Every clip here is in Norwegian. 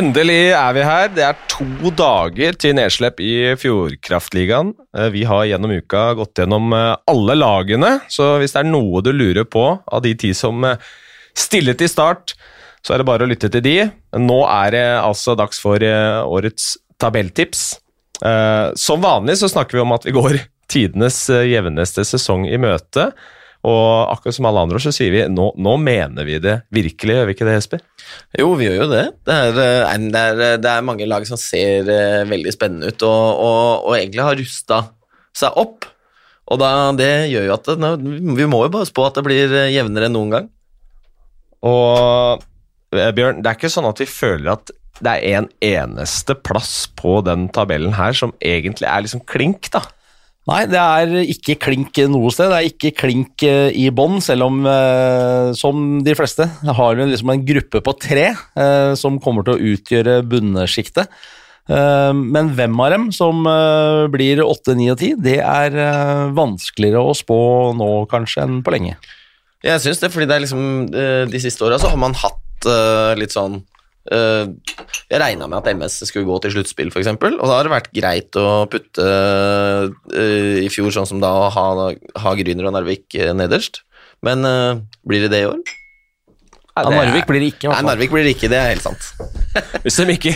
Endelig er vi her. Det er to dager til nedslipp i Fjordkraftligaen. Eh, Vi har gjennom uka gått gjennom eh, alle lagene, så hvis det er noe du lurer på av de ti som stillet stiller til start, så er det bare å lytte til de. Nå er det altså dags for eh, årets tabelltips. Eh, Som vanlig så snakker vi om at vi går tidenes eh, jevneste sesong i møte. Og akkurat som alle andre så sier vi nå, nå mener vi det virkelig, gjør vi ikke det, Jesper? Jo, vi gjør jo det. Det er, eh, det er, det er mange lag som ser eh, veldig spennende ut, og, og, og egentlig har rusta seg opp. Og da, det gjør jo at det, Vi må jo bare spå at det blir eh, jevnere enn noen gang. Og eh, Bjørn, det er ikke sånn at vi føler at det er en eneste plass på den tabellen her som egentlig er liksom klink, da. Nei, det er ikke klink noe sted. Det er ikke klink eh, i bånn, selv om, eh, som de fleste, har vi liksom en gruppe på tre eh, som kommer til å utgjøre bunnsjiktet. Men hvem av dem som blir åtte, ni og ti, det er vanskeligere å spå nå kanskje enn på lenge. Jeg syns det, fordi det er liksom De siste åra så har man hatt litt sånn Jeg regna med at MS skulle gå til sluttspill, f.eks., og da har det vært greit å putte eh, i fjor sånn som da å ha, ha Gryner og Narvik eh, nederst. Men eh, blir det det i år? Ja, Narvik blir det ikke. Nei. Narvik blir det ikke, det er helt sant. Hvis de ikke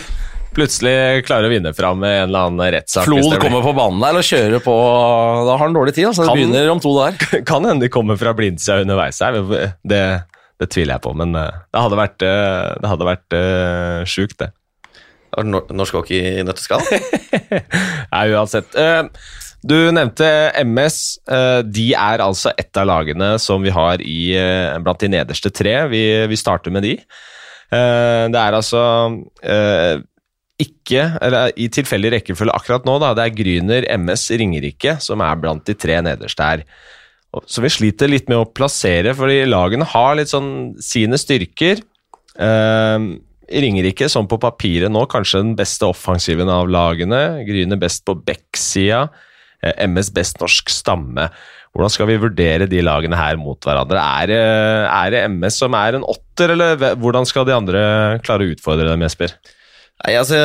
plutselig klarer å vinne fram med en eller annen rettssak. Flod kommer på banen der og kjører på Da har han dårlig tid. Altså. Det begynner om to der. Kan hende de kommer fra Blindsia underveis her. Det, det tviler jeg på, men eh, det hadde vært, eh, det hadde vært uh, sjukt, det. Det var Norsk hockey i nøtteskall. Nei, uansett. Du nevnte MS. De er altså et av lagene som vi har i, blant de nederste tre. Vi, vi starter med de. Det er altså ikke, eller i tilfeldig rekkefølge akkurat nå, da, det er Gryner, MS, Ringerike som er blant de tre nederste her. Så vi sliter litt med å plassere, fordi lagene har litt sånn sine styrker. Eh, Ringerike, som på papiret nå, kanskje den beste offensiven av lagene. Gryner best på backsida. eh, MS best norsk stamme. Hvordan skal vi vurdere de lagene her mot hverandre? Er det, er det MS som er en åtter, eller hvordan skal de andre klare å utfordre dem, Jesper? Nei, altså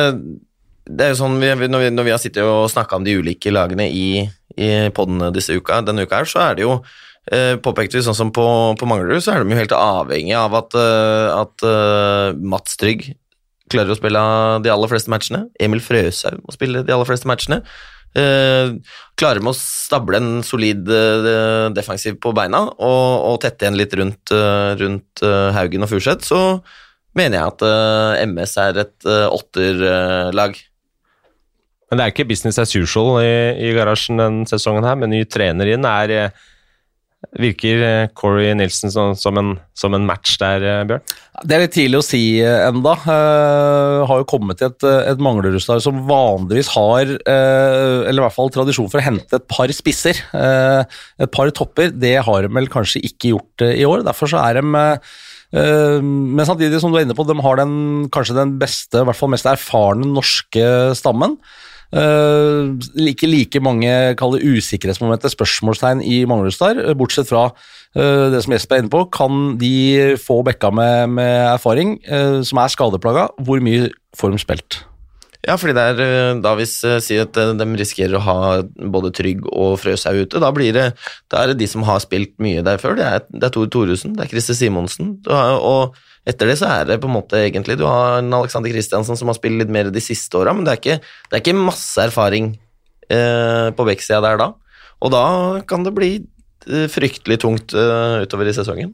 Det er jo sånn, vi- når, vi, når vi har sittet og snakka om de ulike lagene i, i podden disse uka, denne uka her, så er det jo eh, påpekte vi sånn som på, på Manglerud, så er de jo helt avhengig av at, eh, at eh, Mats Trygg klarer å spille de aller fleste matchene. Emil Frøshaug må spille de aller fleste matchene. Eh, klarer med å stable en solid eh, defensiv på beina og, og tette igjen litt rundt, rundt uh, Haugen og Furseth, så mener jeg at eh, MS er et åtterlag. Men det er ikke business as usual i, i garasjen denne sesongen her, med ny trener inn. Er, eh, virker eh, Corey Nilsen som, som, en, som en match der, eh, Bjørn? Det er litt tidlig å si enda. Uh, har jo kommet til et, et Manglerudslag som vanligvis har, uh, eller i hvert fall tradisjon for å hente et par spisser. Uh, et par topper. Det har de vel kanskje ikke gjort i år. Derfor så er de men samtidig som du er inne på, de har den, kanskje den beste, i hvert fall mest erfarne norske stammen. Uh, ikke like mange kaller usikkerhetsmomenter, spørsmålstegn i Manglerudstad, eh, bortsett fra uh, det som Jesper er inne på. Kan de få bekka med, med erfaring, uh, som er skadeplaga, hvor mye får de spilt? Ja, fordi det er eh, da hvis si sier at eh, de risikerer å ha både Trygg og Frøshaug ute, da blir det da er det de som har spilt mye der før. Det er, det er Tor Thoresen, det er Christer Simonsen, har- og etter det så er det på en måte egentlig Du har en Alexander Kristiansen som har spilt litt mer de siste åra, men det er ikke, det er ikke masse erfaring eh, på backsida der da. Og da kan det bli eh, fryktelig tungt eh, utover i sesongen.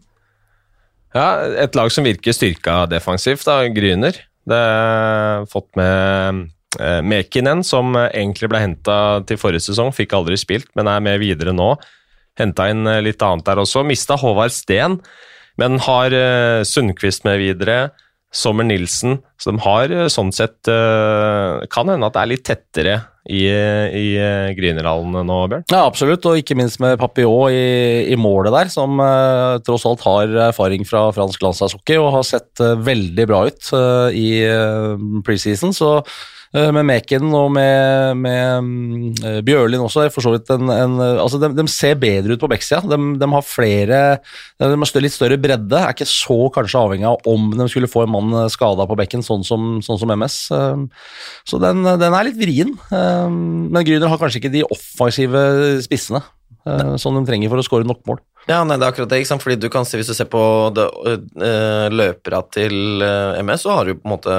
Ja, et lag som virker styrka defensivt, da, Gryner. Det er fått med eh, Mekinen, som egentlig ble henta til forrige sesong, fikk aldri spilt, men er med videre nå. Henta inn eh, litt annet der også. Mista Håvard Steen, men har eh, Sundquist med videre. Sommer Nilsen. Så de har sånn sett Kan hende at det er litt tettere i, i Grünerhallen nå, Bjørn. Ja, absolutt, og ikke minst med Papillon i, i målet der, som eh, tross alt har erfaring fra fransk landslagshockey og har sett eh, veldig bra ut eh, i eh, preseason. Så eh, med Meken og med, med uh, Bjørlin også, for så vidt en, en altså de, de, ser bedre ut på backsida. De, de, har flere De har litt større bredde. Er ikke så kanskje avhengig av om de skulle få en mann skada på bekken, sånn som, sånn som MS. Så den, den, er litt vrien. Men Grüner har kanskje ikke de offensive spissene som de trenger for å skåre nok mål. Ja, nei, det er akkurat det. ikke sant? Fordi du kan se, Hvis du ser på det, løpera til MS, så har du på en måte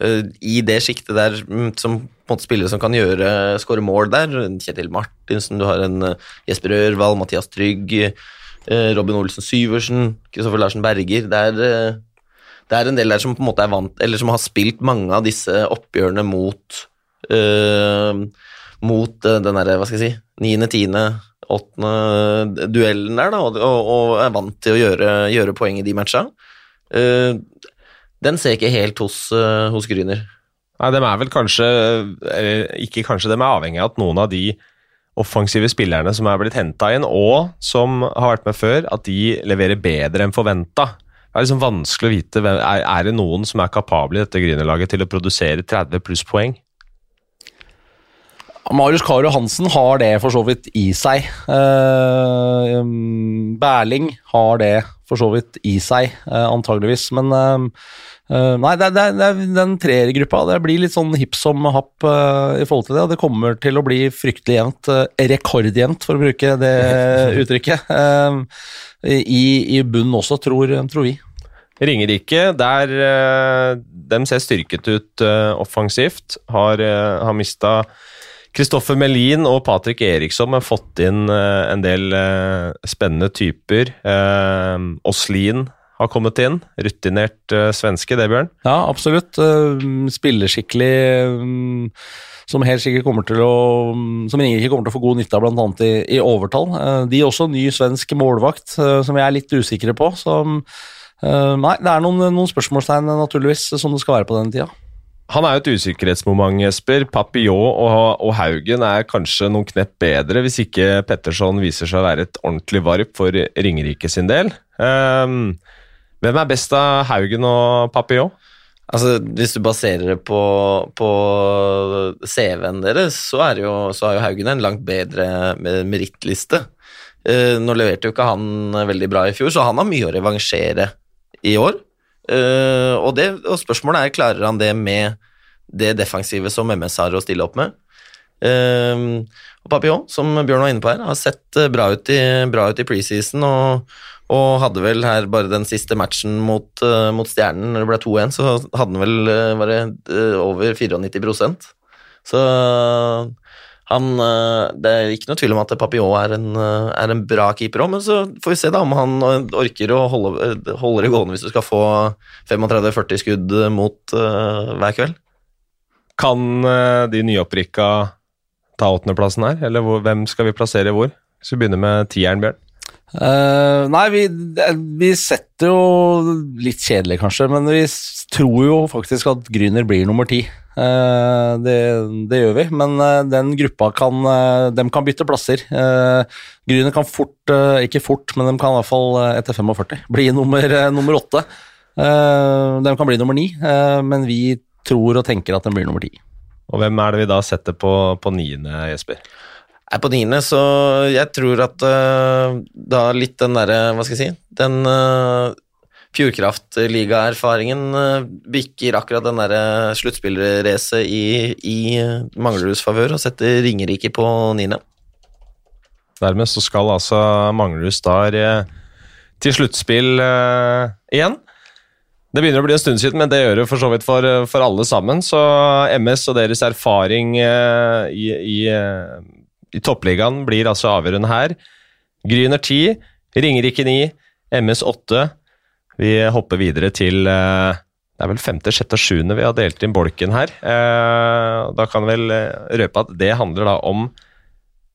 I det sjiktet der mm, som på en måte spillere som kan gjøre skåre mål der, Kjetil Martinsen, du har en Jesper Ørvald, Mathias Trygg, Robin Olsen Syversen, Kristoffer Larsen Berger det er, det er en del der som på en måte er vant, eller som har spilt mange av disse oppgjørene mot mot den derre, hva skal jeg si, niende, tiende åttende duellen der, da, og, og, er vant til å gjøre, gjøre poeng i de matcha. Uh, den ser jeg ikke helt hos, uh, hos Gryner. Nei, de er vel kanskje Ikke kanskje, de er avhengig av at noen av de offensive spillerne som er blitt henta inn, og som har vært med før, at de leverer bedre enn forventa. Det er liksom vanskelig å vite. Er, er det noen som er kapable i dette Grünerlaget til å produsere 30 pluss poeng? Marius Karo Hansen har det for så vidt i seg. Uh, Berling har det for så vidt i seg, uh, antageligvis. Men uh, nei, det, det, det, den treergruppa det blir litt sånn hipp som happ i forhold til det. Og det kommer til å bli fryktelig jevnt. rekordjevnt, for å bruke det uttrykket. I, I bunnen også, tror, tror vi. Ringerike, der de ser styrket ut offensivt, har, har mista Kristoffer Melin og Patrick Eriksson har fått inn uh, en del uh, spennende typer. Uh, Oslin har kommet inn. Rutinert svenske, det, Bjørn? Ja, absolutt. spiller skikkelig. Um, som helt sikkert kommer til å Som Ringerike kommer til å få god nytte av, bl.a. I, i overtall. de er også ny svensk målvakt, som vi er litt usikre på. Så nei, det er noen, noen spørsmålstegn, naturligvis, som det skal være på denne tida. Han er jo et usikkerhetsmoment, Jesper. Papillot og, og, Haugen er kanskje noen knepp bedre, hvis ikke Petterson viser seg å være et ordentlig varp for Ringerike sin del. Um, hvem er best av Haugen og Papillot? Altså, Hvis du baserer det på, på CV-en deres, så, er jo, så har jo Haugen en langt bedre merittliste. Uh, nå leverte jo ikke han veldig bra i fjor, så han har mye å revansjere i år. Uh, og, det, og, spørsmålet er klarer han det med det defensive som MS har å stille opp med. Uh, og Papillon, som Bjørn var inne på her, har sett eh, bra ut i, bra ut i preseason og, og, hadde vel her bare den siste matchen mot, uh, mot Stjernen, når det ble 2-1, så hadde han vel det, over 94% Så han, eh, det er ikke noe tvil om at Papillon er eh, er en bra keeper òg, men så får vi se da om han orker å holde, holde det gående hvis du skal få 35-40 skudd mot uh, hver kveld. Kan de nyopprykka ta åttendeplassen her, eller hvem skal vi plassere hvor? Hvis vi begynner med tieren, Bjørn. Uh, nei, vi, vi, setter jo Litt kjedelig, kanskje, men vi tror jo faktisk at Grüner blir nummer ti. Uh, det, det, gjør vi, men uh, den gruppa kan dem kan bytte plasser. Gryner kan fort, ikke fort, men de kan i hvert fall etter 45 bli nummer, nummer åtte. de kan bli nummer ni, men vi tror og tenker at de blir nummer ti. Og hvem er det vi da setter på, på niende, Jesper? Er på niende, så jeg tror at uh, da litt den derre, hva skal jeg si, den uh, Fjordkraft-ligaerfaringen uh, bikker akkurat den derre sluttspillerracet i, i Mangleruds favør og setter Ringerike på niende. Dermed så skal altså Manglerud Star til sluttspill igjen. Det begynner å bli en stund siden, men det gjør det for så vidt for, for alle sammen. Så MS og deres erfaring i i toppligaen blir altså avgjørende her. Gryner 10, Ringerike 9, MS 8. Vi hopper videre til eh, Det er vel femte, sjette og sjuende vi har delt inn bolken her. Eh, da kan vel eh, røpe at det handler da om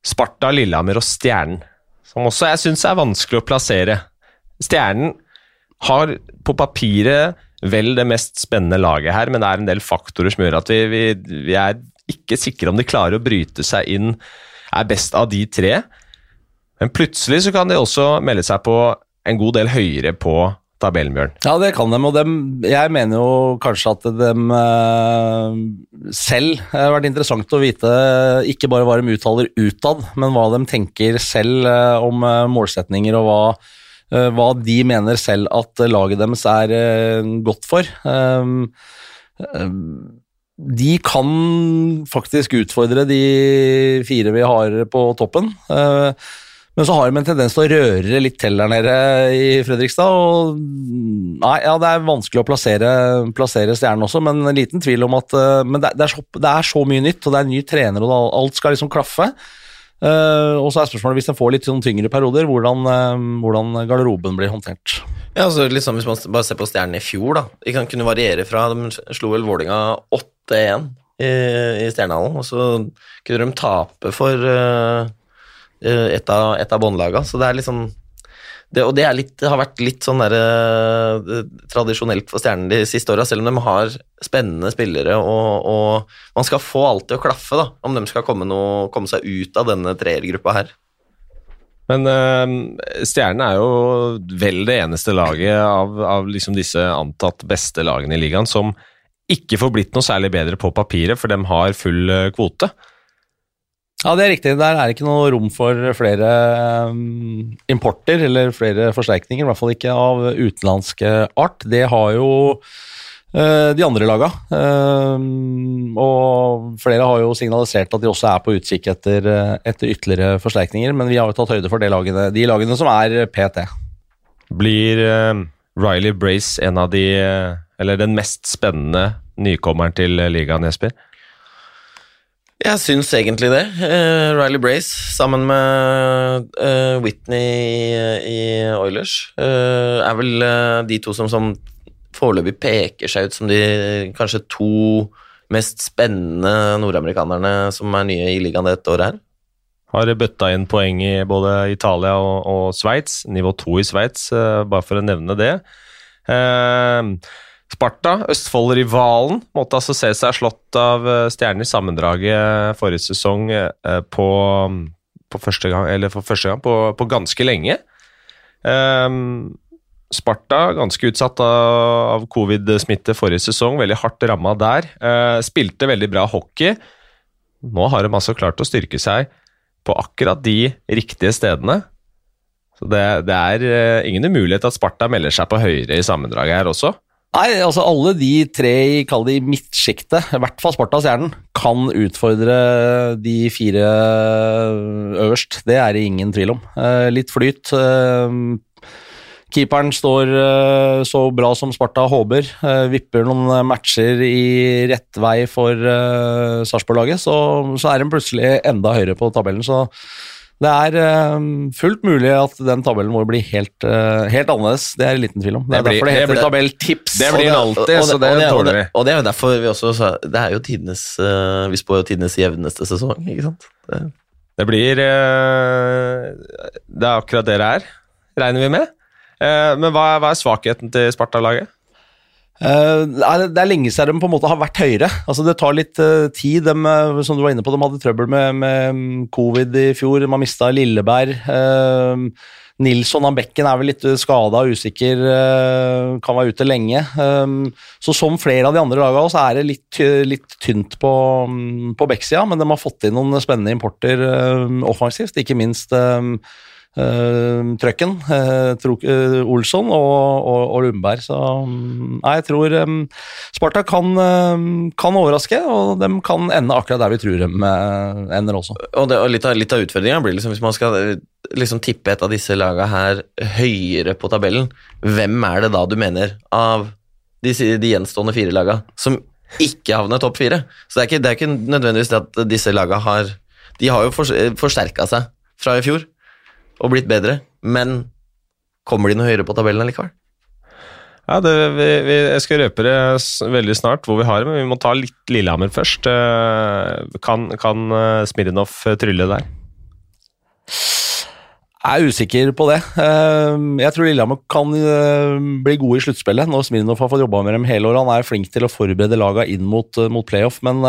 Sparta, Lillehammer og Stjernen. Som også jeg syns er vanskelig å plassere. Stjernen har på papiret vel det mest spennende laget her, men det er en del faktorer som gjør at vi, vi, vi er ikke sikre om de klarer å bryte seg inn er best av de tre. Men plutselig så kan de også melde seg på en god del høyere på tabellen, Bjørn? Ja, det kan de, og dem, jeg mener jo kanskje at de eh, selv Det har vært interessant å vite ikke bare hva de uttaler utad, men hva de tenker selv eh, om eh, målsetninger, og hva, eh, hva de mener selv at laget deres er eh, godt for. Um, de kan faktisk utfordre de fire vi har på toppen. Eh, men så har de en tendens til å røre litt til der nede i Fredrikstad. og nei, ja, Det er vanskelig å plassere, plassere stjernen også, men en liten tvil om at eh, Men det, er så, det, er så, mye nytt, og det er ny trener, og alt skal liksom klaffe. Uh, og så er spørsmålet, hvis en får litt sånn tyngre perioder, hvordan, uh, hvordan garderoben blir håndtert. Ja, altså liksom Hvis man bare ser på stjernen i fjor, da. De kan kunne variere fra De slo vel Vålinga 8-1 i, i Stjernehallen, og så kunne de tape for uh, et av, et av båndlaga. Så det er liksom det, og det, litt, det, har vært litt sånn der, eh, tradisjonelt for Stjernen de siste åra, selv om de har spennende spillere og, og, man skal få alt til å klaffe da, om de skal komme, noe, komme seg ut av denne treergruppa her. Men uh, Stjernen er jo vel det eneste laget av, av liksom disse antatt beste lagene i ligaen som ikke får blitt noe særlig bedre på papiret, for de har full kvote. Ja, det er riktig. Der er det ikke noe rom for flere um, importer eller flere forsterkninger, i hvert fall ikke av utenlandsk art. Det har jo uh, de andre laga. Uh, og flere har jo signalisert at de også er på utkikk etter, etter ytterligere forsterkninger, men vi har jo tatt høyde for lagene, de lagene som er PT. Blir Riley Brace en av de Eller den mest spennende nykommeren til ligaen, Jesper? Jeg syns egentlig det. Uh, Riley Brace sammen med uh, Whitney i Oilers uh, er vel de to som, som foreløpig peker seg ut som de kanskje to mest spennende nordamerikanerne som er nye i ligaen dette året her. Har bøtta inn poeng i både Italia og, og Sveits, nivå to i Sveits, bare for å nevne det. Uh, Sparta, Østfold-rivalen, måtte altså se seg slått av eh, Stjernen i sammendraget forrige sesong eh, på, på første gang, eller for første gang på, på ganske lenge. Um, Sparta ganske utsatt av covid-smitte forrige sesong, veldig hardt ramma der. Uh, spilte veldig bra hockey. Nå har de altså klart å styrke seg på akkurat de riktige stedene. Så det, det er uh, ingen umulighet at Sparta melder seg på høyre i sammendraget her også. Nei, altså alle de tre i kall det midtsjiktet, i hvert fall Sparta og Stjernen, kan utfordre de fire øverst. Det er det ingen tvil om. Eh, litt flyt. Eh, keeperen står eh, så bra som Sparta håper. Vipper noen matcher i rett vei for Sarpsborg-laget, så, så er de plutselig enda høyere på tabellen. så det er uh, fullt mulig at den tabellen vår blir helt, uh, helt annerledes. Det er det liten tvil om. Det det blir, derfor det heter det, tabelltips. Det blir det alltid, så det, tåler vi. Og det er jo derfor vi også sa Det er jo tidenes uh, Vi spår jo tidenes jevneste sesong, ikke sant? Det, blir Det er akkurat det det er, regner vi med. men hva, hva er svakheten til Sparta-laget? Uh, det er lenge siden de på en måte har vært høyere. Altså Det tar litt uh, tid. De, uh, som du var inne på, de hadde trøbbel med, med covid i fjor. man mista Lilleberg. Nilsson av Bekken er vel litt skada og usikker, kan være ute lenge. så som flere av de andre lagene så er det litt, litt tynt på, um, på Beck-sida, men de har fått inn noen spennende importer offensivt. Ikke minst Uh, Trøkken, uh, uh, Olsson og, og, og, Lundberg. Så um, jeg tror um, Sparta kan, kan, overraske, og de kan ende akkurat der vi tror de ender også. Og, det, og litt, av, litt av utfordringa blir liksom hvis man skal liksom tippe et av disse laga her høyere på tabellen, hvem er det da du mener av de, de gjenstående fire laga som ikke havner topp fire? Så det er ikke, det er ikke nødvendigvis det at disse laga har De har jo for, forsterka seg fra i fjor og blitt bedre, men kommer de noe høyere på tabellen allikevel? Ja, det, vi, vi, Jeg skal røpe det veldig snart hvor vi har det, men vi må ta litt Lillehammer først. Eh, kan, kan eh, Smirnov trylle der? Jeg er usikker på det. Eh, jeg tror Lillehammer kan bli gode i sluttspillet når Smirnov har fått jobba med dem hele året. Han er flink til å forberede laga inn mot, mot playoff, men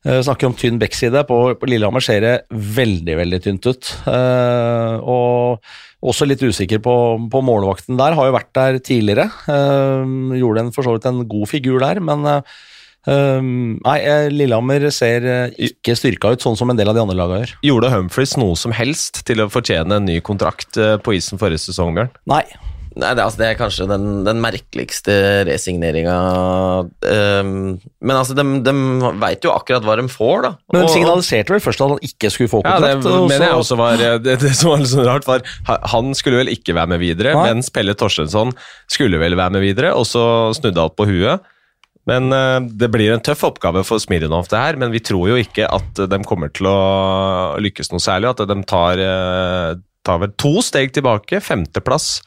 Uh, snakker om tynn backside. På, på Lillehammer ser det veldig veldig tynt ut. Og Også litt usikker på, på målvakten der. Har jo vært der tidligere. Uh, gjorde for så vidt en god figur der, men uh, nei, Lillehammer ser ikke styrka ut, sånn som en del av de andre lagene gjør. Gjorde Humphries noe som helst til å fortjene en ny kontrakt på isen forrige sesong, Bjørn? Nei. Nei, det, altså, det er kanskje den, den merkeligste resigneringa um, Men altså, de, de veit jo akkurat hva de får, da. Men de signaliserte vel først at han ikke skulle få kontrakt? Ja, det mener jeg også var det, det, som var litt sånn rart, var han skulle vel ikke være med videre, Nei. mens Pelle Torstensson skulle vel være med videre, og så snudde alt på huet. Men uh, det blir en tøff oppgave for Smirnov, det her, men vi tror jo ikke at de kommer til å lykkes noe særlig. At de tar, uh, tar vel to steg tilbake. Femteplass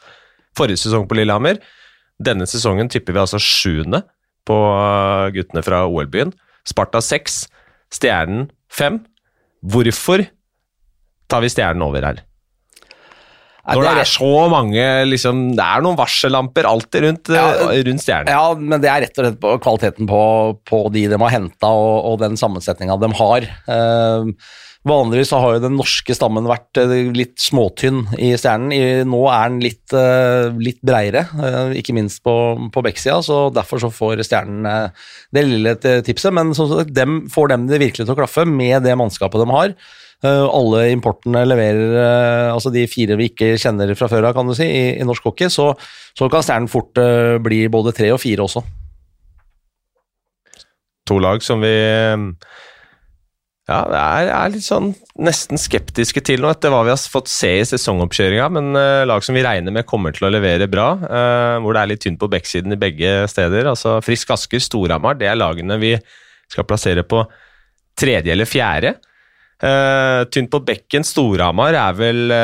forrige sesong på Lillehammer. Denne sesongen tipper vi altså sjuende på guttene fra OL-byen. Sparta seks, Stjernen fem. Hvorfor tar vi Stjernen over her? Når det er så mange liksom, Det er noen varsellamper alltid rundt, ja, uh, rundt Stjernen. Ja, men det er rett og slett på kvaliteten på, på de de har henta, og, og, den sammensetninga de har. Eh, Vanligvis så har jo den norske stammen vært eh, litt småtynn i Stjernen. nå er den litt, eh, litt breiere, eh, ikke minst på, på bekksida, så derfor så får Stjernen det lille tipset. Men så, dem, får dem det virkelig til å klaffe med det mannskapet de har. Alle importene leverer altså de fire vi ikke kjenner fra før av, kan du si, i, i norsk hockey, så, så kan Stjernen fort bli både tre og fire også. To lag som vi ja, det er, litt sånn nesten skeptiske til nå etter hva vi har fått se i sesongoppkjøringa. Men lag som vi regner med kommer til å levere bra, hvor det er litt tynt på backsiden i begge steder. Altså Frisk Asker, Storhamar, det er lagene vi skal plassere på tredje eller fjerde. Uh, tynt på bekken, Storhamar er vel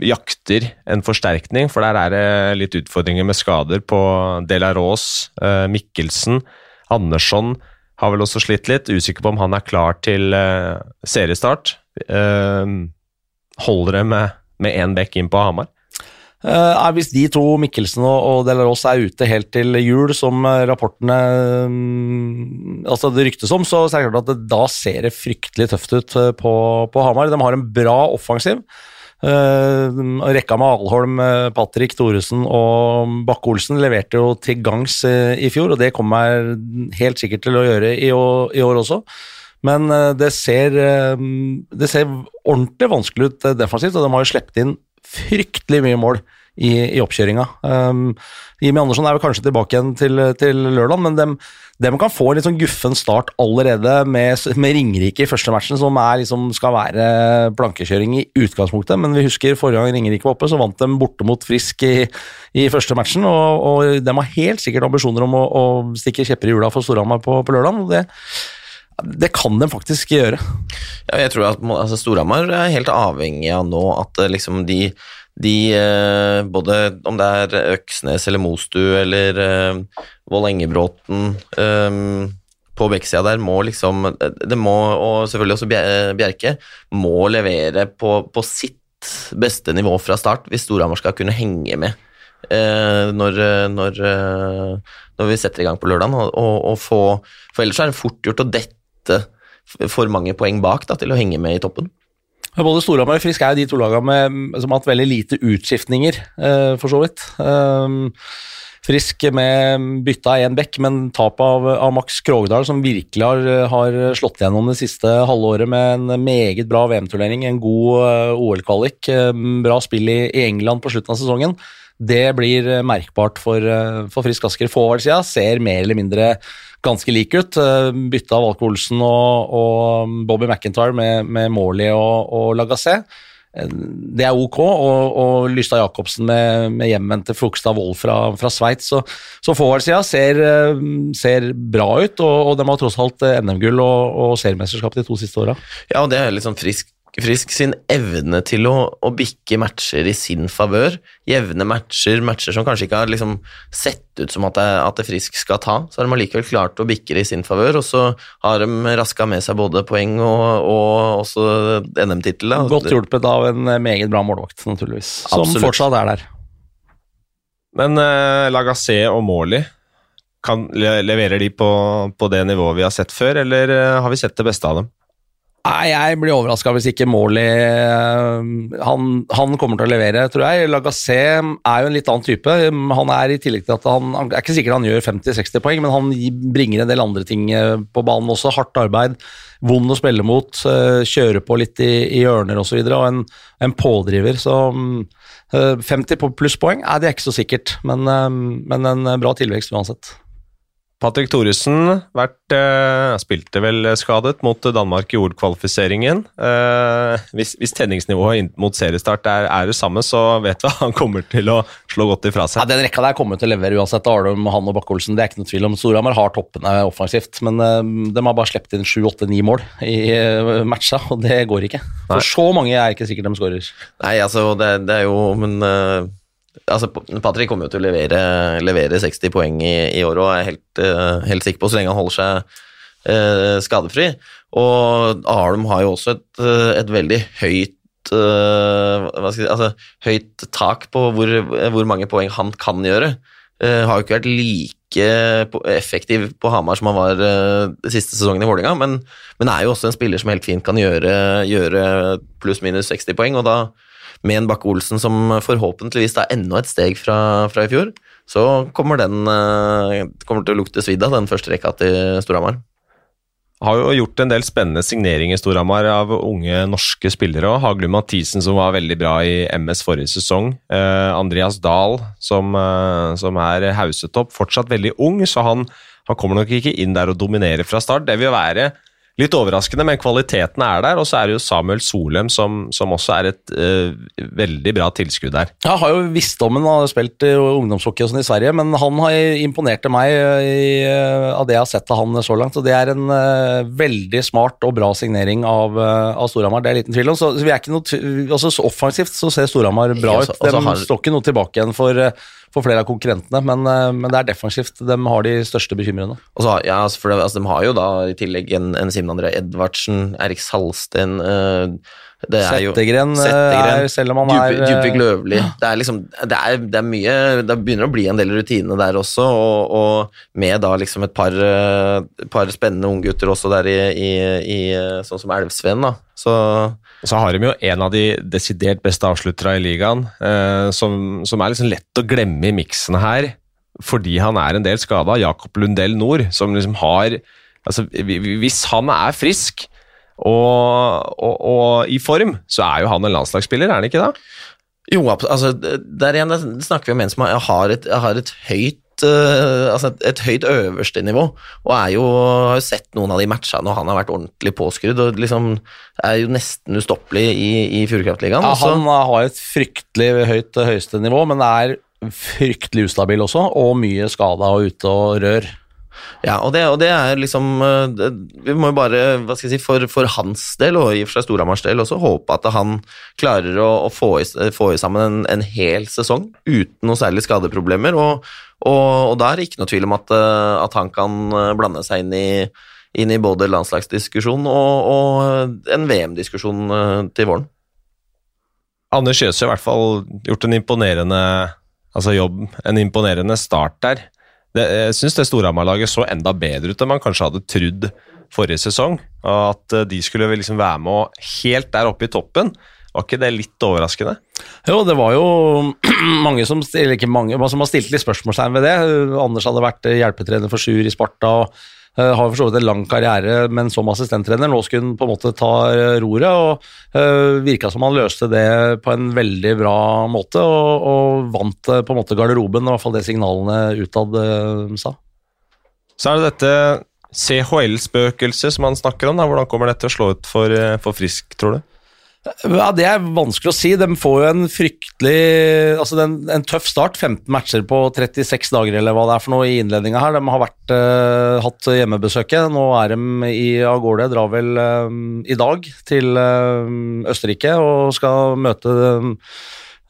jakter en forsterkning, for der er det litt utfordringer med skader på Delaros, Mikkelsen, Andersson har vel også slitt litt. Usikker på om han er klar til uh, seriestart. Uh, holder det med én bekk inn på Hamar? Uh, hvis de to, Mikkelsen og, og Delaros, er ute helt til jul, som rapportene um, altså det ryktes om, så, så er det klart at det, da ser det fryktelig tøft ut på, på Hamar. De har en bra offensiv. Uh, rekka med Alholm, eh, Patrick Thoresen og Bakke-Olsen leverte jo til gangs uh, i fjor, og det kommer jeg helt sikkert til å gjøre i år, i år også. Men det, ser, det ser ordentlig vanskelig ut defensivt, og de har jo sluppet inn fryktelig mye mål i, i oppkjøringa. Um, Jimmy Andersson er vel kanskje tilbake igjen til, til lørdag, men dem, dem, kan få en litt sånn guffen start allerede med, med Ringerike i første matchen, som liksom, skal være plankekjøring i utgangspunktet. Men vi husker forrige gang Ringerike var oppe, så vant de borte mot Frisk i, i første matchen. Og, og, de har helt sikkert ambisjoner om å, å stikke kjepper i hjula for Storhamar på, på lørdag. det det kan de faktisk gjøre. Ja, jeg tror at altså, Storhamar er helt avhengig av nå at liksom de de eh, Både om det er Øksnes eller Mostu eller eh, Vålengebråten eh, på bekksida der må liksom Det må, og selvfølgelig også Bjerke, må levere på, på sitt beste nivå fra start hvis Storhamar skal kunne henge med når, når, når, vi setter i gang på lørdag. Og, og, og for ellers er det fort gjort å dette for mange poeng bak da, til å henge med i toppen. Både Storhamar og Frisk er jo de to lagene som har hatt veldig lite utskiftninger, uh, for så vidt. Um, Frisk med bytta én bekk, men tap av, av, Max Krogdal, som virkelig har, har, slått gjennom det siste halvåret med en meget bra VM-turnering, en god uh, OL-kvalik, uh, bra spill i, England på slutten av sesongen. Det blir merkbart for, for Frisk Asker. Forward-sida ser mer eller mindre ganske lik ut. Bytte av Valke Olsen og, og, Bobby McIntyre med, med Morley og, og Lagassé. Eh, det er ok, og, og Lystad Jacobsen med, med hjemvendte Flogstad Wold fra, fra Sveits. Så, så forward-sida ser, eh, ser, bra ut, og, og de har tross alt NM-gull og, og seriemesterskap de to siste åra. Ja, og det er litt sånn frisk Frisk sin evne til å, å bikke matcher i sin favør. Jevne matcher, matcher som kanskje ikke har liksom sett ut som at det, at det, Frisk skal ta. Så har de allikevel klart å bikke det i sin favør, og så har de raska med seg både poeng og, og også NM-tittel. Godt hjulpet av en meget bra målvakt, naturligvis. Som Absolutt. fortsatt er der. Men uh, Lagassé og Morley, kan, leverer de på, på, det nivået vi har sett før, eller uh, har vi sett det beste av dem? Nei, Jeg blir overraska hvis ikke Morley han, han, kommer til å levere, tror jeg. Lagassé er jo en litt annen type. Han er i tillegg til at han, han er ikke sikkert han gjør 50-60 poeng, men han bringer en del andre ting på banen også. Hardt arbeid, vond å spille mot, kjøre på litt i, i hjørner osv. Og, så og en, en pådriver. Så 50 plusspoeng, det er ikke så sikkert, men, men en bra tilvekst uansett. Patrick Thoresen vært, uh, spilte vel skadet mot Danmark i OL-kvalifiseringen. Uh, hvis, hvis, tenningsnivået mot seriestart er, er, det samme, så vet vi at han kommer til å slå godt ifra seg. Ja, Den rekka der kommer til å levere uansett. Arnum, han og Bakke-Olsen, det er ikke noe tvil om. Storhamar har toppene offensivt, men uh, de har bare sluppet inn sju, åtte, ni mål i uh, matcha, og det går ikke. For Nei. så mange er ikke sikkert de skårer. Nei, altså, det, det er jo Men altså, Patrick kommer jo til å levere, levere 60 poeng i, i år og er helt, uh, helt, sikker på, så lenge han holder seg uh, skadefri. Og Arlum har jo også et, uh, et veldig høyt uh, si, altså, høyt tak på hvor, hvor, mange poeng han kan gjøre. har jo ikke vært like effektiv på Hamar som han var uh, siste sesongen i Vålerenga, men, men, er jo også en spiller som helt fint kan gjøre, gjøre pluss-minus 60 poeng, og da med en Bakke-Olsen som forhåpentligvis er enda et steg fra, fra i fjor, så kommer den uh, kommer til å lukte svidd av den første rekka til Storhamar. Har jo gjort en del spennende signeringer i Storhamar av unge norske spillere Og Haglund Mathisen, som var veldig bra i MS forrige sesong. Eh, Andreas Dahl, som, eh, som er hausetopp. Fortsatt veldig ung, så han, han kommer nok ikke inn der og dominerer fra start. Det vil være Litt overraskende, men kvaliteten er der. Og så er det jo Samuel Solem som, som også er et uh, veldig bra tilskudd der. Jeg har jo visst om han har spilt ungdomshockey sånn i Sverige, men han har imponert meg i, uh, av det jeg har sett av han så langt. Og det er en uh, veldig smart og bra signering av, av Storhamar, det er liten tvil om. Så, så, vi er ikke noe, altså, så offensivt så ser Storhamar bra ut. De har... står ikke noe tilbake igjen for for flere av konkurrentene, men, eh, men, det er defensivt de har de største bekymrene. Så, ja, altså, for det, altså, De har jo da i tillegg en, en Simen André Edvardsen, Erik Salsten uh, det er jo Settegren, er, selv om han er Djupvik Løvli. Det er liksom det er, det er, mye Det begynner å bli en del rutine der også, og, og med da liksom et par, par spennende unggutter også der i, i, i, sånn som Elvsveen, da. Så så har de jo en av de desidert beste avsluttere i ligaen, eh, som, som, er liksom lett å glemme i miksen her, fordi han er en del skada. Jakob Lundell Nord, som liksom har altså, Hvis han er frisk og, og, og, i form, så er jo han en landslagsspiller, er han ikke det? Jo, altså, der igjen snakker vi om en som har et, har et høyt uh, altså et, et, høyt øverste nivå, og er jo, har jo sett noen av de matchene og han har vært ordentlig påskrudd og liksom er jo nesten ustoppelig i, i Fjordkraftligaen. Ja, han har et fryktelig høyt høyeste nivå, men er fryktelig ustabil også, og mye skada og ute og rør. Ja, og det, og det, er liksom eh, Vi må jo bare, hva skal jeg si, for, for hans del, og i og for seg Storhamars del også, håpe at han klarer å, å få, i, få, i, sammen en, en, hel sesong uten noe særlig skadeproblemer. Og, og, og da er det ikke noe tvil om at, eh, at han kan eh, blande seg inn i, inn i både landslagsdiskusjon og, og en VM-diskusjon til våren. Anders Kjøsø har i hvert fall gjort en imponerende altså jobb, en imponerende start der det, jeg syns det Storhamar-laget så enda bedre ut enn man kanskje hadde trodd forrige sesong. At eh, de skulle liksom være med helt der oppe i toppen. Var ikke det litt overraskende? Jo, det var jo mange som, ikke mange, som har stilt litt spørsmålstegn ved det. Anders hadde vært hjelpetrener for Sjur i Sparta. og har for så vidt en lang karriere, men som assistenttrener. Nå skulle han på en måte ta uh, roret, og eh, virka som han løste det på en veldig bra måte, og, og vant på en måte garderoben, i hvert fall det signalene utad sa. Så er det dette CHL-spøkelset som han snakker om. Da. Hvordan kommer dette til å slå ut for, for Frisk, tror du? Ja, Det er vanskelig å si. De får jo en fryktelig altså en, en tøff start. 15 matcher på 36 dager eller hva det er for noe i innledninga her. De har vært, uh, hatt hjemmebesøket. Nå er de i, av gårde. Drar vel uh, i dag til uh, Østerrike og skal møte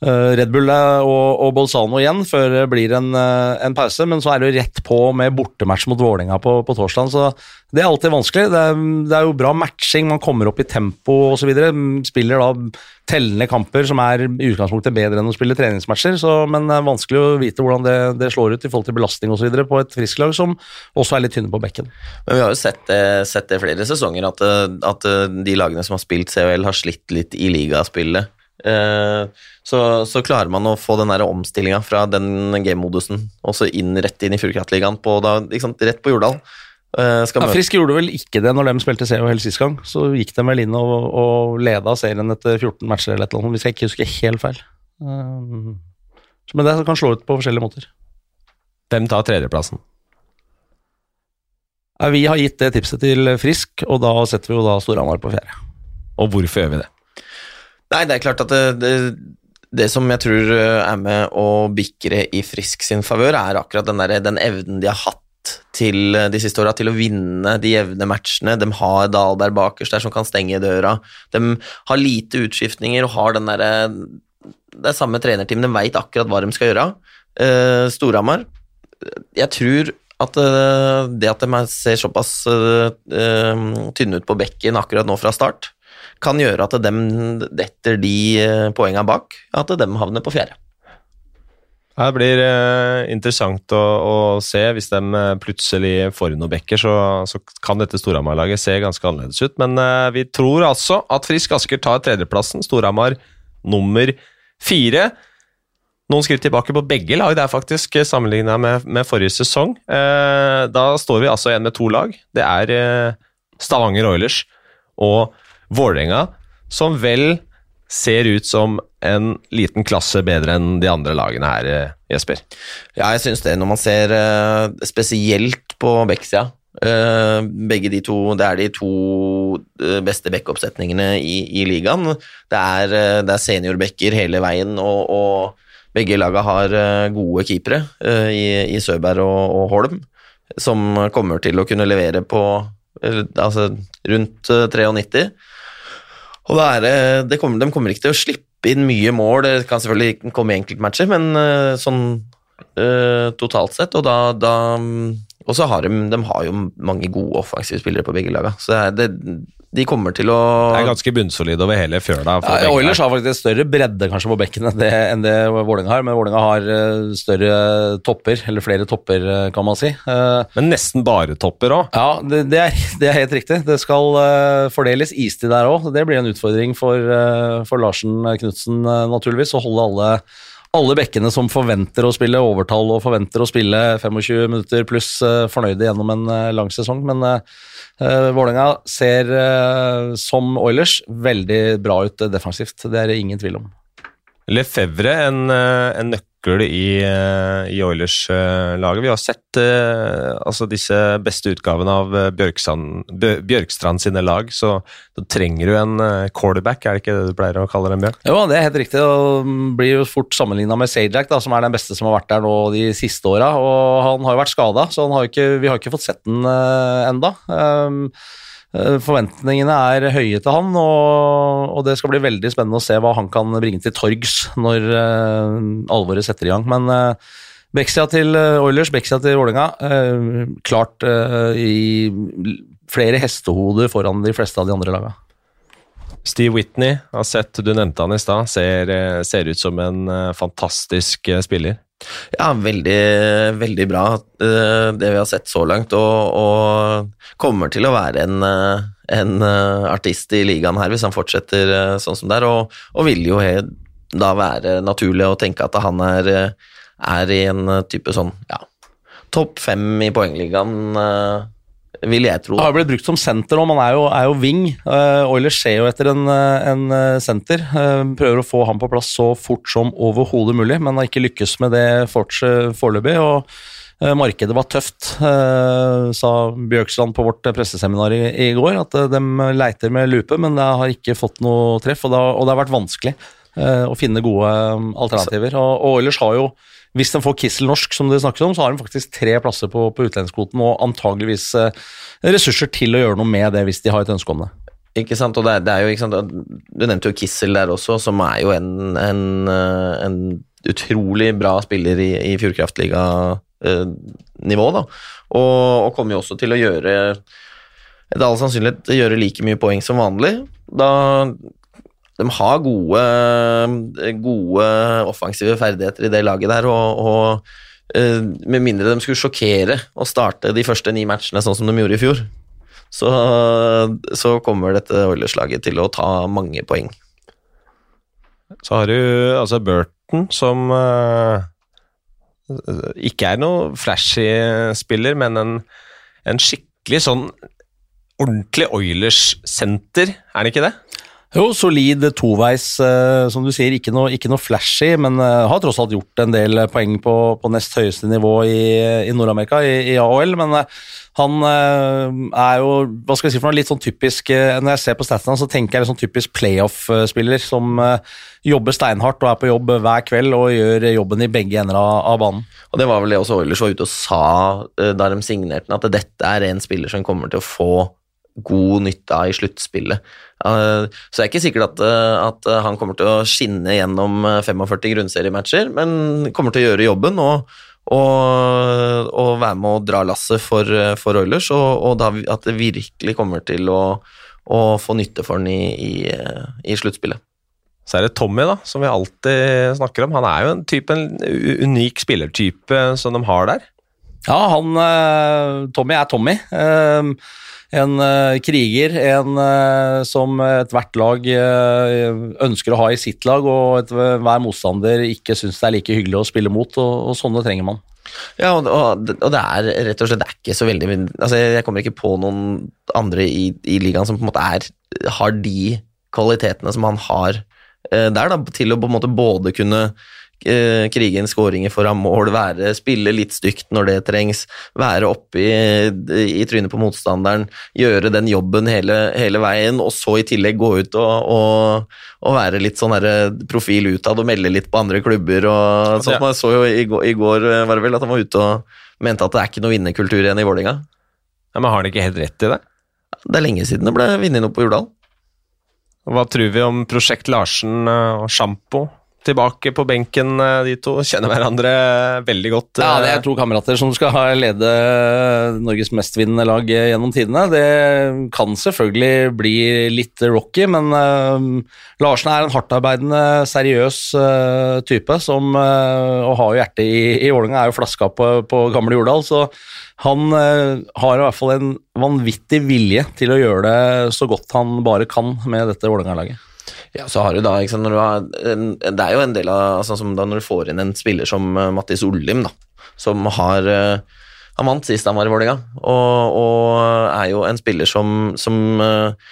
Red Bull og, og Bolzano igjen før det blir en, eh, en pause, men så er det jo rett på med bortematch mot Vålerenga på, på torsdag, så det er alltid vanskelig. Det er, det er jo bra matching, man kommer opp i tempo osv. Spiller da tellende kamper som er i utgangspunktet bedre enn å spille treningsmatcher, så, men det er vanskelig å vite hvordan det, det slår ut i forhold til belastning osv. på et frisklag som også er litt tynne på bekken. Men vi har jo sett det, sett det flere sesonger, at, at de lagene som har spilt CHL, har slitt litt i ligaspillet. Eh, så, så, klarer man å få den omstillinga fra den game-modusen og så inn rett inn i Fjordkraftligaen, rett på Jordal. Uh, ja, Frisk gjorde vel ikke det når de spilte CHL sist gang. Så gikk de vel inn og, og leda serien etter 14 matcher eller et eller annet, hvis jeg ikke husker helt feil. Uh, men det kan slå ut på forskjellige måter. Hvem tar tredjeplassen? Ja, vi har gitt det tipset til Frisk, og da setter vi jo da Storhamar på fjerde. Og hvorfor gjør vi det? Nei, det er klart at det, det, det som jeg tror er med å bikre i Frisk sin favør, er akkurat den, der, den evnen de har hatt til eh, de siste åra til å vinne de jevne matchene. De har Dahlberg bakerst der som kan stenge døra. De har lite utskiftninger og har den derre Det er samme trenerteam, de veit akkurat hva de skal gjøre. Uh, Storhamar Jeg tror at uh, det at de ser såpass uh, tynne ut på bekken akkurat nå fra start, kan gjøre at de detter de poengene bak, at de havner på fjerde. Det blir uh, interessant å, å, se. Hvis de uh, plutselig får inn noen bekker, så, så, kan dette Storhamar-laget se ganske annerledes ut. Men vi tror altså at Frisk Asker tar tredjeplassen. Storhamar nummer fire. Noen skritt tilbake på begge lag det er faktisk, sammenligna med, med, forrige sesong. da står vi altså igjen med to lag. Det er Stavanger Oilers og Vålerenga, som vel ser ut som en liten klasse bedre enn de andre lagene her, eh, Jesper. Ja, jeg syns det. Når man ser uh, spesielt på Bekksia uh, Begge de to Det er de to beste bekkoppsetningene i, i ligaen. Det er, det er seniorbekker hele veien, og, og begge lagene har gode keepere i, i Søberg og, og, Holm, som kommer til å kunne levere på altså rundt 93. Og er, det kommer, De kommer ikke til å slippe inn mye mål, det kan selvfølgelig komme i enkeltmatcher, men uh, sånn uh, totalt sett. Og da, da og så har de, de har jo mange gode offensive spillere på begge laga. Så det, de kommer til å Det er ganske bunnsolid over hele fjøla. Ja, Oilers har faktisk større bredde kanskje på bekken enn det, enn det Vålerenga har, men Vålerenga har uh, større topper, eller flere topper, uh, kan man si. Uh, men nesten bare topper òg? Ja, det, det, er, det, er, helt riktig. Det skal fordeles istid der òg. Det blir en utfordring for, for Larsen Knutsen, naturligvis, å holde alle alle bekkene som forventer å spille overtall og forventer å spille 25 minutter pluss, fornøyde gjennom en lang sesong. Men Uh, Vålerenga ser uh, som Oilers veldig bra ut defensivt. Det er det ingen tvil om. Lefevre, en, en nøkkel nøkkel i, eh, i Oilers-laget. Vi har sett eh, altså disse beste utgavene av eh, Bjørkstrand, sine lag, så da trenger du en quarterback, er det ikke det du pleier å kalle dem, Bjørn? Jo, det er helt riktig. og Blir jo fort sammenligna med Sajak, da, som er den beste som har vært der nå de siste åra. Han har jo vært skada, så har ikke, vi har ikke fått sett den eh, enda. Um, Eh, forventningene er høye til han, og, og, det skal bli veldig spennende å se hva han kan bringe til torgs når uh, alvoret setter i gang. Men uh, Beksia til Oilers, Beksia til Vålerenga, uh, klart uh, i flere hestehoder foran de fleste av de andre lagene. Steve Whitney, har sett, du nevnte han i stad, ser, ser, ut som en fantastisk spiller. Ja, veldig, veldig bra eh, det vi har sett så langt, og, og kommer til å være en, eh, en, eh, artist i ligaen her hvis han fortsetter sånn som det er, og, og vil jo da være naturlig å tenke at han er, er i en type sånn ja, topp fem i poengligaen vil jeg tro. Han har blitt brukt som senter nå, man er jo, er jo wing. Uh, Oilers ser jo etter en, eh, en senter. Uh, prøver å få ham på plass så fort som overhodet mulig, men har ikke lykkes med det foreløpig. og uh, Markedet var tøft, sa Bjørkstrand på vårt presseseminar i, i går. At de leiter med lupe, men det har ikke fått noe treff, og det har, og det har vært vanskelig å finne gode alternativer. Og, og Oilers har jo hvis de får Kissel norsk, som det snakkes om, så har de faktisk tre plasser på, på utlendingskvoten og antageligvis eh, ressurser til å gjøre noe med det hvis de har et ønske om det. Ikke sant, og det er, det er jo ikke sant, Du nevnte jo Kissel der også, som er jo en, en, eh, en utrolig bra spiller i, i Fjordkraftliga-nivå, da. Og, og kommer jo også til å gjøre etter all sannsynlighet gjøre like mye poeng som vanlig. Da de har gode, gode offensive ferdigheter i det laget der, og, og eh, med mindre de skulle sjokkere og starte de første ni matchene sånn som de gjorde i fjor, så, så kommer dette Oilers-laget til å ta mange poeng. Så har du altså Burton, som uh, ikke er noe flashy spiller, men en, en skikkelig sånn ordentlig Oilers-senter, er han ikke det? Jo, solid toveis, uh, som du sier. Ikke noe, ikke noe flashy, men uh, har tross alt gjort en del poeng på, på nest høyeste nivå i, i Nord-Amerika, i, i, AHL. Men uh, han er jo hva skal jeg si for noe, litt sånn typisk Når jeg ser på statene, så tenker jeg litt sånn typisk playoff-spiller som jobber steinhardt og er på jobb hver kveld og gjør jobben i begge ender av, av banen. Og Det var vel det også Oilers var ute og sa da de signerte den, at dette er en spiller som kommer til å få god nytte av i sluttspillet. så det er ikke sikkert at, eh, at, han kommer til å skinne gjennom 45 eh, grunnseriematcher, men kommer til å gjøre jobben og, og, og være med å dra lasset for, eh, for Oilers, og, og, da at det virkelig kommer til å, å få nytte for den i, i, i sluttspillet. Så er det Tommy, da, som vi alltid snakker om. Han er jo en, type, en unik spillertype som de har der. Ja, han Tommy er Tommy. Uh, en uh, kriger, en som ethvert lag ønsker å ha i sitt lag, og hver motstander ikke syns det er like hyggelig å spille mot, og, og sånne trenger man. Ja, og, og, det er rett og slett det er ikke så veldig altså Jeg kommer ikke på noen andre i, i ligaen som på en måte er, har de kvalitetene som han har der, da, til å på en måte både kunne eh, krige inn skåringer foran mål, være, spille litt stygt når det trengs, være oppe i, i trynet på motstanderen, gjøre den jobben hele, hele, veien, og så i tillegg gå ut og, og, og være litt sånn profil utad og melde litt på andre klubber. og sånt. jeg så jo i går, i går, var det vel, at han var ute og mente at det er ikke noe vinnerkultur igjen i Vålerenga. Ja, men har han ikke helt rett i det? Det er lenge siden det ble vunnet noe på Jordal. Hva tror vi om Prosjekt Larsen og Sjampo? Tilbake på benken, eh, de to. Kjenner hverandre veldig godt. Ja, det er eh. to kamerater som skal lede Norges mestvinnende lag gjennom tidene. Det kan selvfølgelig bli litt rocky, men Larsen er en hardtarbeidende, seriøs type som og har jo hjertet i, i Vålerenga, er jo flaska på, på gamle Jordal, så han har i hvert fall en vanvittig vilje til å gjøre det så godt han bare kan med dette Vålerenga-laget. Ja, så har du da, sant, du har, Det er jo en del av altså, som da Når du får inn en spiller som uh, Mattis Ollim, da, som har uh, Han vant sist han var i Vålerenga, og, og, er jo en spiller som, som uh,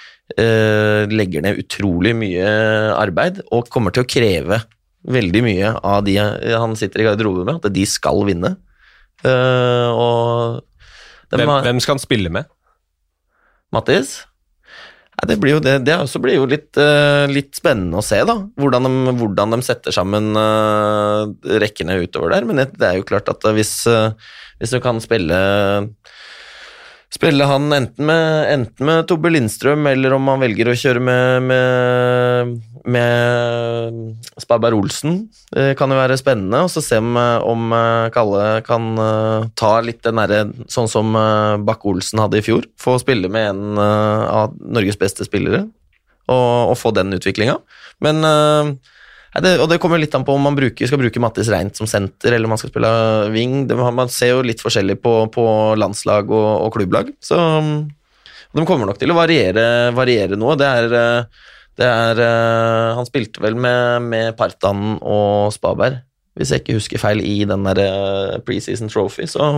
legger ned utrolig mye arbeid og kommer til å kreve veldig mye av de han sitter i garderoben med, at de skal vinne. og hvem, hvem skal han spille med? Mattis? Det blir jo det. Det også blir jo litt, uh, litt spennende å se, da. Hvordan de, hvordan de setter sammen uh, rekkene utover der. Men det, er jo klart at hvis, uh, hvis du kan spille spille han enten med, enten med Tobbe Lindstrøm, eller om han velger å kjøre med, med, med Sparberg Olsen. Det kan jo være spennende. Og så se om, om Kalle kan ta litt den derre sånn som Bakke-Olsen hadde i fjor. Få spille med en av Norges beste spillere, og, og få den utviklinga. Men det, og det kommer litt an på om man bruker, skal bruke Mattis Reint som senter, eller om man skal spille wing. Det, man ser jo litt forskjellig på, på landslag og, og, klubblag, så de kommer nok til å variere, variere noe. Det er, det er Han spilte vel med, med Partan og Spaberg, hvis jeg ikke husker feil, i den der preseason trophy, så,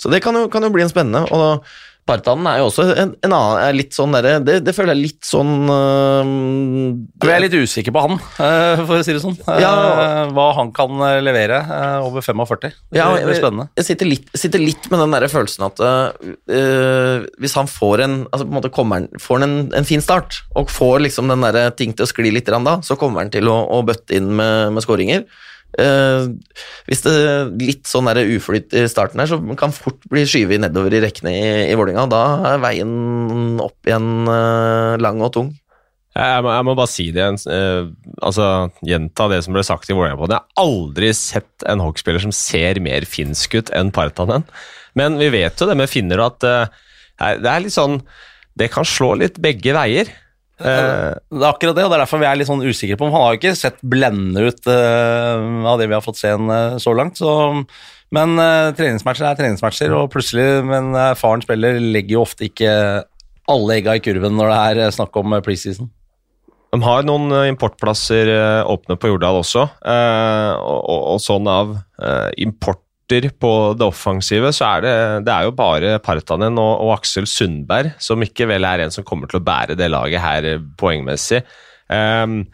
så det kan jo, kan jo bli en spennende. og Spartanen er jo også en, en annen er litt sånn derre det, det, føler jeg litt sånn uh, Jeg er litt usikker på han, øh, for å si det sånn. Ja, øh, hva han kan levere over 45. Ja, det blir spennende. Jeg, sitter, litt, sitter, litt, med den der følelsen at hvis han får en altså på en måte kommer han, får en, en fin start, og får liksom den der ting til å skli litt da, så kommer han til å, å bøtte inn med, med skåringer. Eh, Hvis det er litt sånn der uflyt i starten her, så kan fort bli skyvet nedover i rekkene i, i Vålerenga. Da er veien opp igjen uh, lang og tung. Jeg må, jeg må bare si det igjen. uh, altså, gjenta det som ble sagt i Vålerenga. Jeg har aldri sett en hockeyspiller som ser mer finsk ut enn Partanen. Men vi vet jo det med finner at eh, det er litt sånn Det kan slå litt begge veier. Eh, Det er akkurat det, og det er derfor vi er litt sånn usikre på om Han har jo ikke sett blendende ut uh, av det vi har fått se en, uh, så langt. Så, men eh, treningsmatcher er treningsmatcher, og plutselig Men erfaren spiller legger jo ofte ikke alle egga i kurven når det er eh, snakk om eh, preseason. De har noen eh, importplasser eh, åpne på Jordal også, eh, og, og, og sånn av eh, importer på det offensive, så er det, det er jo bare Partanen og, og Aksel Sundberg som ikke vel er en som kommer til å bære det laget her eh, poengmessig. Um,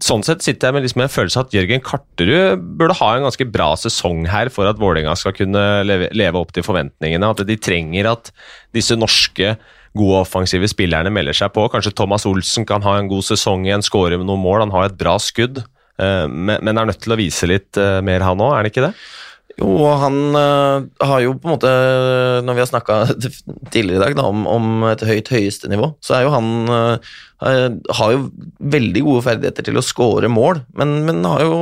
sånn sett sitter jeg med liksom en følelse at Jørgen Karterud burde ha en ganske bra sesong her for at Vålerenga skal kunne leve, leve opp til forventningene. At de trenger at disse norske gode offensive spillerne melder seg på. Kanskje Thomas Olsen kan ha en god sesong igjen, skåre med noen mål. Han har et bra skudd, eh, men, men er nødt til å vise litt eh, mer, han òg, er han ikke det? Jo, han uh, har jo på en måte Når vi har snakka tidligere i dag da, om, om et høyt høyeste nivå, så er jo han uh, Har jo veldig gode ferdigheter til å score mål, men, men har jo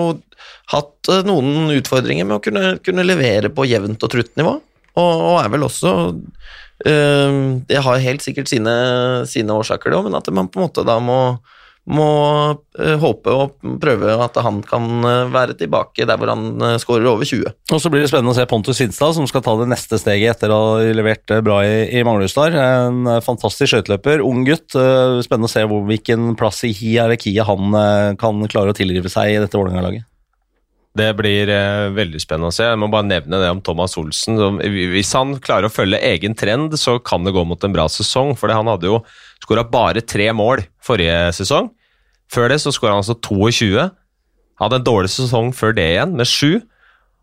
hatt noen utfordringer med å kunne, kunne levere på jevnt og trutt nivå. Og, og er vel også øh, Det har helt sikkert sine, sine årsaker, det òg, men at man på en måte da må må øh, håpe og prøve at han kan øh, være tilbake der hvor han øh, skårer over 20. Og så blir det spennende å se Pontus Sinstad, som skal ta det neste steget etter å ha levert eh, bra i, i Manglerudstad. En eh, fantastisk skøyteløper, ung gutt. Eh, Spennende å se hvor, hvilken plass i hierarkiet han eh, kan klare å tilrive seg i dette Vålerenga-laget. Det blir eh, veldig spennende å se. Jeg må bare nevne det om Thomas Olsen. som- Hvis han klarer å følge egen trend, så kan det gå mot en bra sesong. For han hadde jo skåra bare tre mål forrige sesong. Før det så skåra han altså 22. Hadde en dårlig sesong før det igjen, med 7.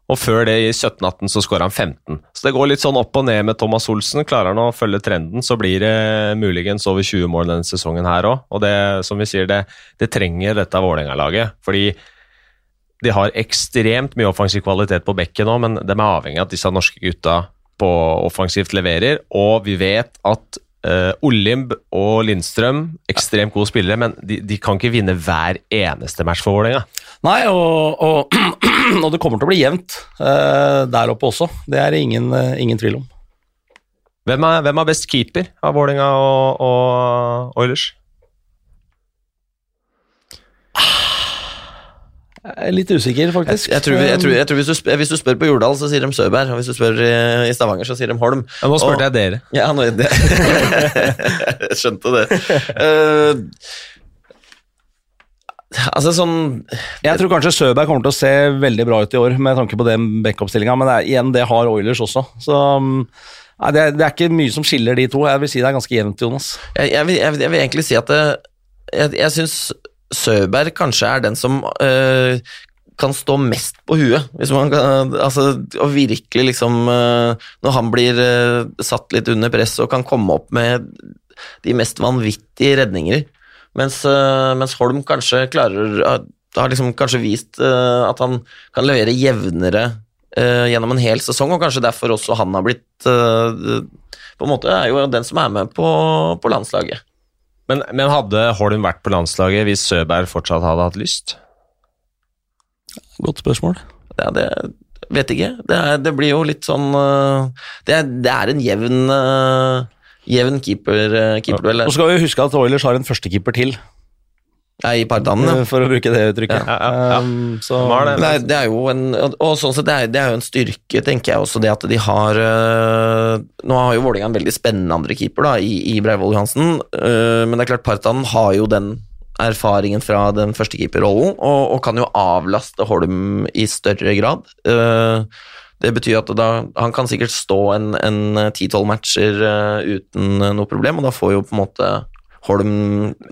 Og før det, i 17-18, så skåra han 15. Så det går litt sånn opp og ned med Thomas Olsen. Klarer han å følge trenden, så blir det muligens over 20 mål denne sesongen her òg. Og det, som vi sier, det, det trenger dette Vålerenga-laget. Fordi de har ekstremt mye offensiv kvalitet på bekken nå, men de er avhengig av at disse norske gutta på offensivt leverer. Og vi vet at uh, Olimb og Lindstrøm, ekstremt gode spillere, men de, de kan ikke vinne hver eneste match for Vålerenga. Nei, og, og, og det kommer til å bli jevnt uh, der oppe også. Det er det ingen, uh, ingen tvil om. Hvem er, hvem er best keeper av Vålerenga og, og Oilers? Jeg er litt usikker, faktisk. jeg, tror, jeg, tror, jeg tror hvis, du spør, hvis du spør på Jordal, så sier de Søberg. Og hvis du spør i, Stavanger, så sier de Holm. Ja, nå spurte jeg dere. Ja, nå, det. jeg skjønte det. Uh, altså sånn Jeg tror kanskje Søberg kommer til å se veldig bra ut i år, med tanke på den backup-stillinga, men det er, igjen, det har Oilers også. Så um, nei, det, er, det er ikke mye som skiller de to. Jeg vil si det er ganske jevnt, Jonas. Jeg, jeg, vil, jeg, vil- jeg vil egentlig si at det, jeg, jeg syns Søberg kanskje er den som øh, kan stå mest på huet. Hvis man kan, altså, og virkelig liksom øh, Når han blir øh, satt litt under press og kan komme opp med de mest vanvittige redninger. Mens, mens Holm kanskje klarer Har liksom kanskje vist at han kan levere jevnere gjennom en hel sesong, og kanskje derfor også han har blitt På en måte er jo den som er med på, på landslaget. Men, men hadde Holm vært på landslaget hvis Søberg fortsatt hadde hatt lyst? Godt spørsmål. Ja, det vet ikke. Det, er, det blir jo litt sånn øh, Det er, det er en jevn øh, Jevn keeper, keeperduell. Ja. Og så skal vi huske at Oilers har en førstekeeper til, Ja, i ja. for å bruke det uttrykket. Ja, ja, ja. Um, så, det. nei, det er jo en Og sånn sett, det er, det er jo en styrke, tenker jeg også, det at de har øh, Nå har jo Vålerenga en veldig spennende andre keeper, da, i, i Breivoll Johansen, øh, men det er klart Partanen har jo den erfaringen fra den førstekeeperrollen, og, og kan jo avlaste Holm i større grad. Det betyr at da, han kan sikkert stå en en 10-12 matcher uten noe problem, og da får jo på en måte Holm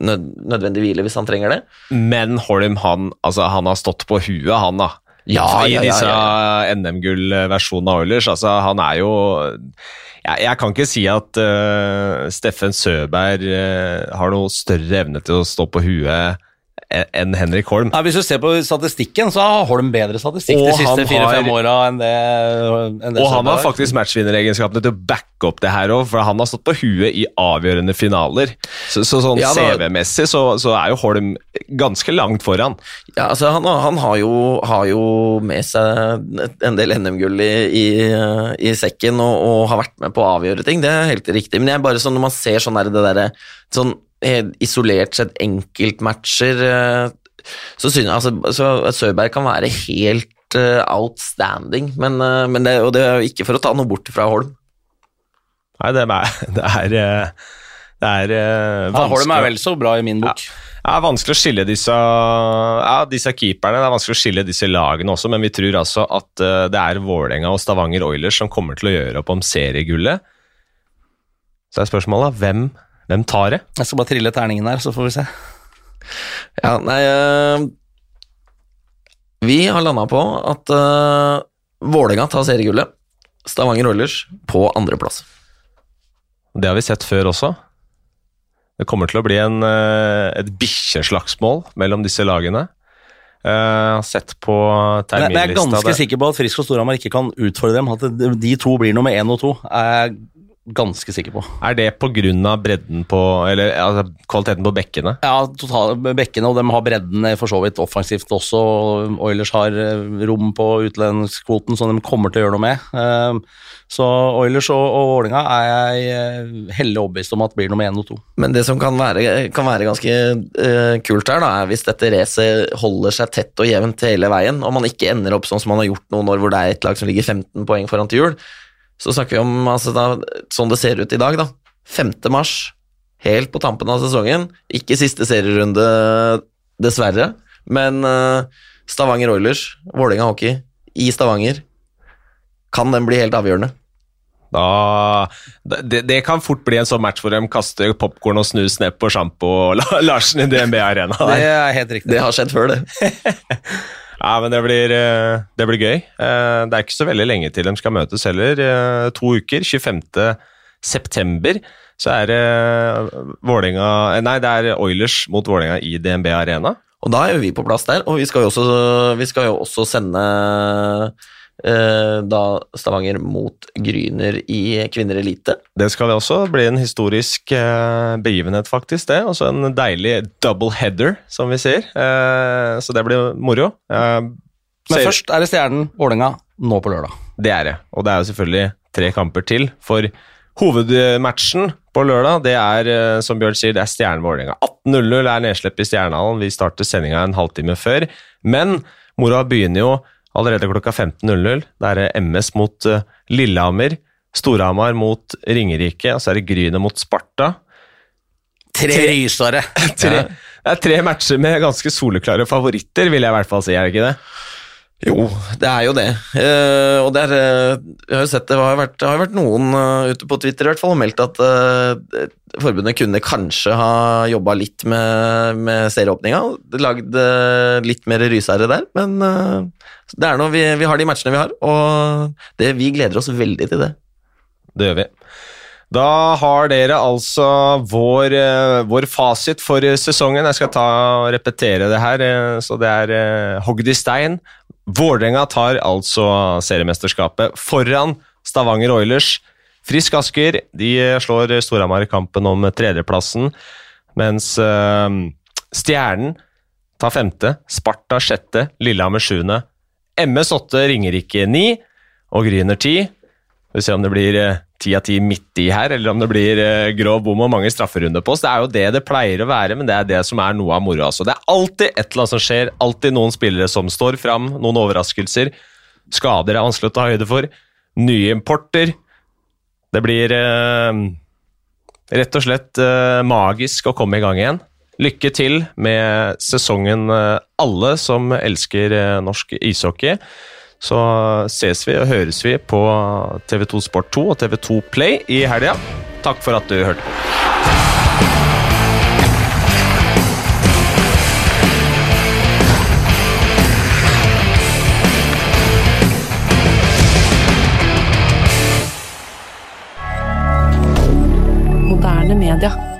nød, nødvendig hvile hvis han trenger det. Men Holm han, altså, han har stått på huet, han da. Ja, I ja, ja, disse. NM-gull-versjonene av Oilers. Altså, han er jo jeg, jeg kan ikke si at uh, Steffen Søberg uh, har noe større evne til å stå på huet enn Henrik Holm. Nei, Hvis du ser på statistikken, så har Holm bedre statistikk Og de siste fire-fem åra enn det, enn det Og han har faktisk matchvinneregenskapene til å backe opp det her òg, for han har stått på huet i avgjørende finaler. Så, så sånn Ja, CV-messig så, så er jo Holm ganske langt foran. Ja, altså han, han har, jo, har jo med seg en del NM-gull i, i, i sekken og, og har vært med på å avgjøre ting, det er helt riktig. Men jeg bare sånn, når man ser sånn der, det derre sånn isolert sett enkeltmatcher, eh, så synes jeg altså, så Søberg kan være helt eh, outstanding, men, eh, men det, og det er jo ikke for å ta noe bort fra Holm. Nei, det er, det er, det er vanskelig Ja, Holm er vel så bra i min bok. Det er vanskelig å skille disse, ja, disse keeperne, det er vanskelig å skille disse lagene også, men vi tror altså at det er Vålerenga og Stavanger Oilers som kommer til å gjøre opp om seriegullet. Så er spørsmålet hvem, hvem tar det? Jeg skal bare trille terningen her, så får vi se. Ja, nei eh, Vi har landa på at uh, Vålerenga tar seriegullet. Stavanger Oilers på andreplass. Det har vi sett før også. Det kommer til å bli en, eh, et bikkjeslagsmål mellom disse lagene. Uh, sett på terminlista jeg- men jeg er ganske det- sikker på at Frisk og Storhamar ikke kan utfordre dem. At de- de to blir nummer én og to, er jeg ganske sikker på. Er det av bredden på Eller altså, kvaliteten på bekkene? Ja, total, bekkene, og de har bredden eh, for så vidt offensivt også. Oilers har eh, rom på utlendingskvoten som de kommer til å gjøre noe med. Eh, Så Oilers og, og Vålinga er jeg eh, hellig overbevist om at blir nummer én og to. Men det som kan være, kan være ganske uh, kult her, da, er hvis dette racet holder seg tett og jevnt hele veien, og man ikke ender opp sånn som man har gjort noen år hvor det er et lag som ligger 15 poeng foran til jul, så snakker vi om altså, da, sånn det ser ut i dag, da. 5. mars, helt på tampen av sesongen. Ikke siste serierunde, dessverre, men uh, Stavanger Oilers, Vålerenga hockey, i Stavanger, kan den bli helt avgjørende. Da, det, det kan fort bli en sånn match hvor de kaster popkorn og snus ned på sjampo og Larsen i DNB Arena. Det er helt riktig. Det har skjedd før, det. Ja, men det blir, eh, det blir gøy. Eh, Det er ikke så veldig lenge til de skal møtes heller. Eh, To uker. 25. september så er det Vålinga, Nei, det er Oilers mot Vålerenga i DNB Arena. Og da er jo vi på plass der, og vi skal jo også, vi skal jo også sende da Stavanger mot Gryner i Kvinner Elite. Det skal det også bli en historisk eh, begivenhet, faktisk. det. Også en deilig double header, som vi sier. Eh, så det blir moro. Eh, Men først er det Stjernen Vålerenga nå på lørdag. Det er det. Og det er jo selvfølgelig tre kamper til. For hovedmatchen på lørdag, det er eh, som Bjørn sier, det er Stjernen Vålerenga. 18.00 er nedslipp i Stjernehallen. Vi starter sendinga en halvtime før. Men moroa begynner jo allerede klokka 15.00. Det er MS mot eh, Lillehammer. Storhamar mot Ringerike, og så er det Grynet mot Sparta. Tre rysere! Tre, det er tre matcher med ganske soleklare favoritter, vil jeg i hvert fall si. er det ikke det? Jo, det er jo det. Uh, og det er eh, Jeg har jo sett det har vært, det har vært noen uh, ute på Twitter i hvert fall og meldt at uh, forbundet kunne kanskje ha jobba litt med, med serieåpninga. Lagd litt mer rysere der, men det er noe, vi, vi har de matchene vi har, og det, vi gleder oss veldig til det. Det gjør vi. Da har dere altså vår, vår fasit for sesongen. Jeg skal ta og repetere det her. Så det er hogd i stein. Vålerenga tar altså seriemesterskapet foran Stavanger Oilers. Frisk Asker de slår Storhamar i kampen om tredjeplassen, mens uh, Stjernen tar femte, Sparta sjette, Lillehammer sjuende, MS åtte, Ringerike ni og Gryner ti. Vi får se om det blir eh, ti av ti midt i her, eller om det blir eh, grov bom og mange strafferunder på oss. Det er jo det det pleier å være, men det er det som er noe av moroa. Altså. Det er alltid et eller annet som skjer, alltid noen spillere som står fram, noen overraskelser. Skader er vanskelig å ta høyde for. Nye importer. Det blir eh, rett og slett eh, magisk å komme i gang igjen. Lykke til med sesongen, eh, alle som elsker eh, norsk ishockey. Så ses vi og høres vi på TV2 Sport 2 og TV2 Play i helga. Takk for at du hørte på. Moderne media.